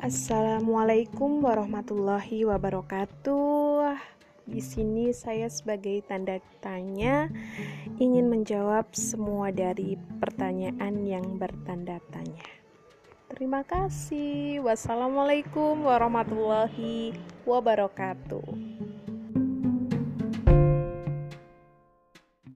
Assalamualaikum warahmatullahi wabarakatuh. Di sini saya sebagai tanda tanya ingin menjawab semua dari pertanyaan yang bertanda tanya. Terima kasih. Wassalamualaikum warahmatullahi wabarakatuh.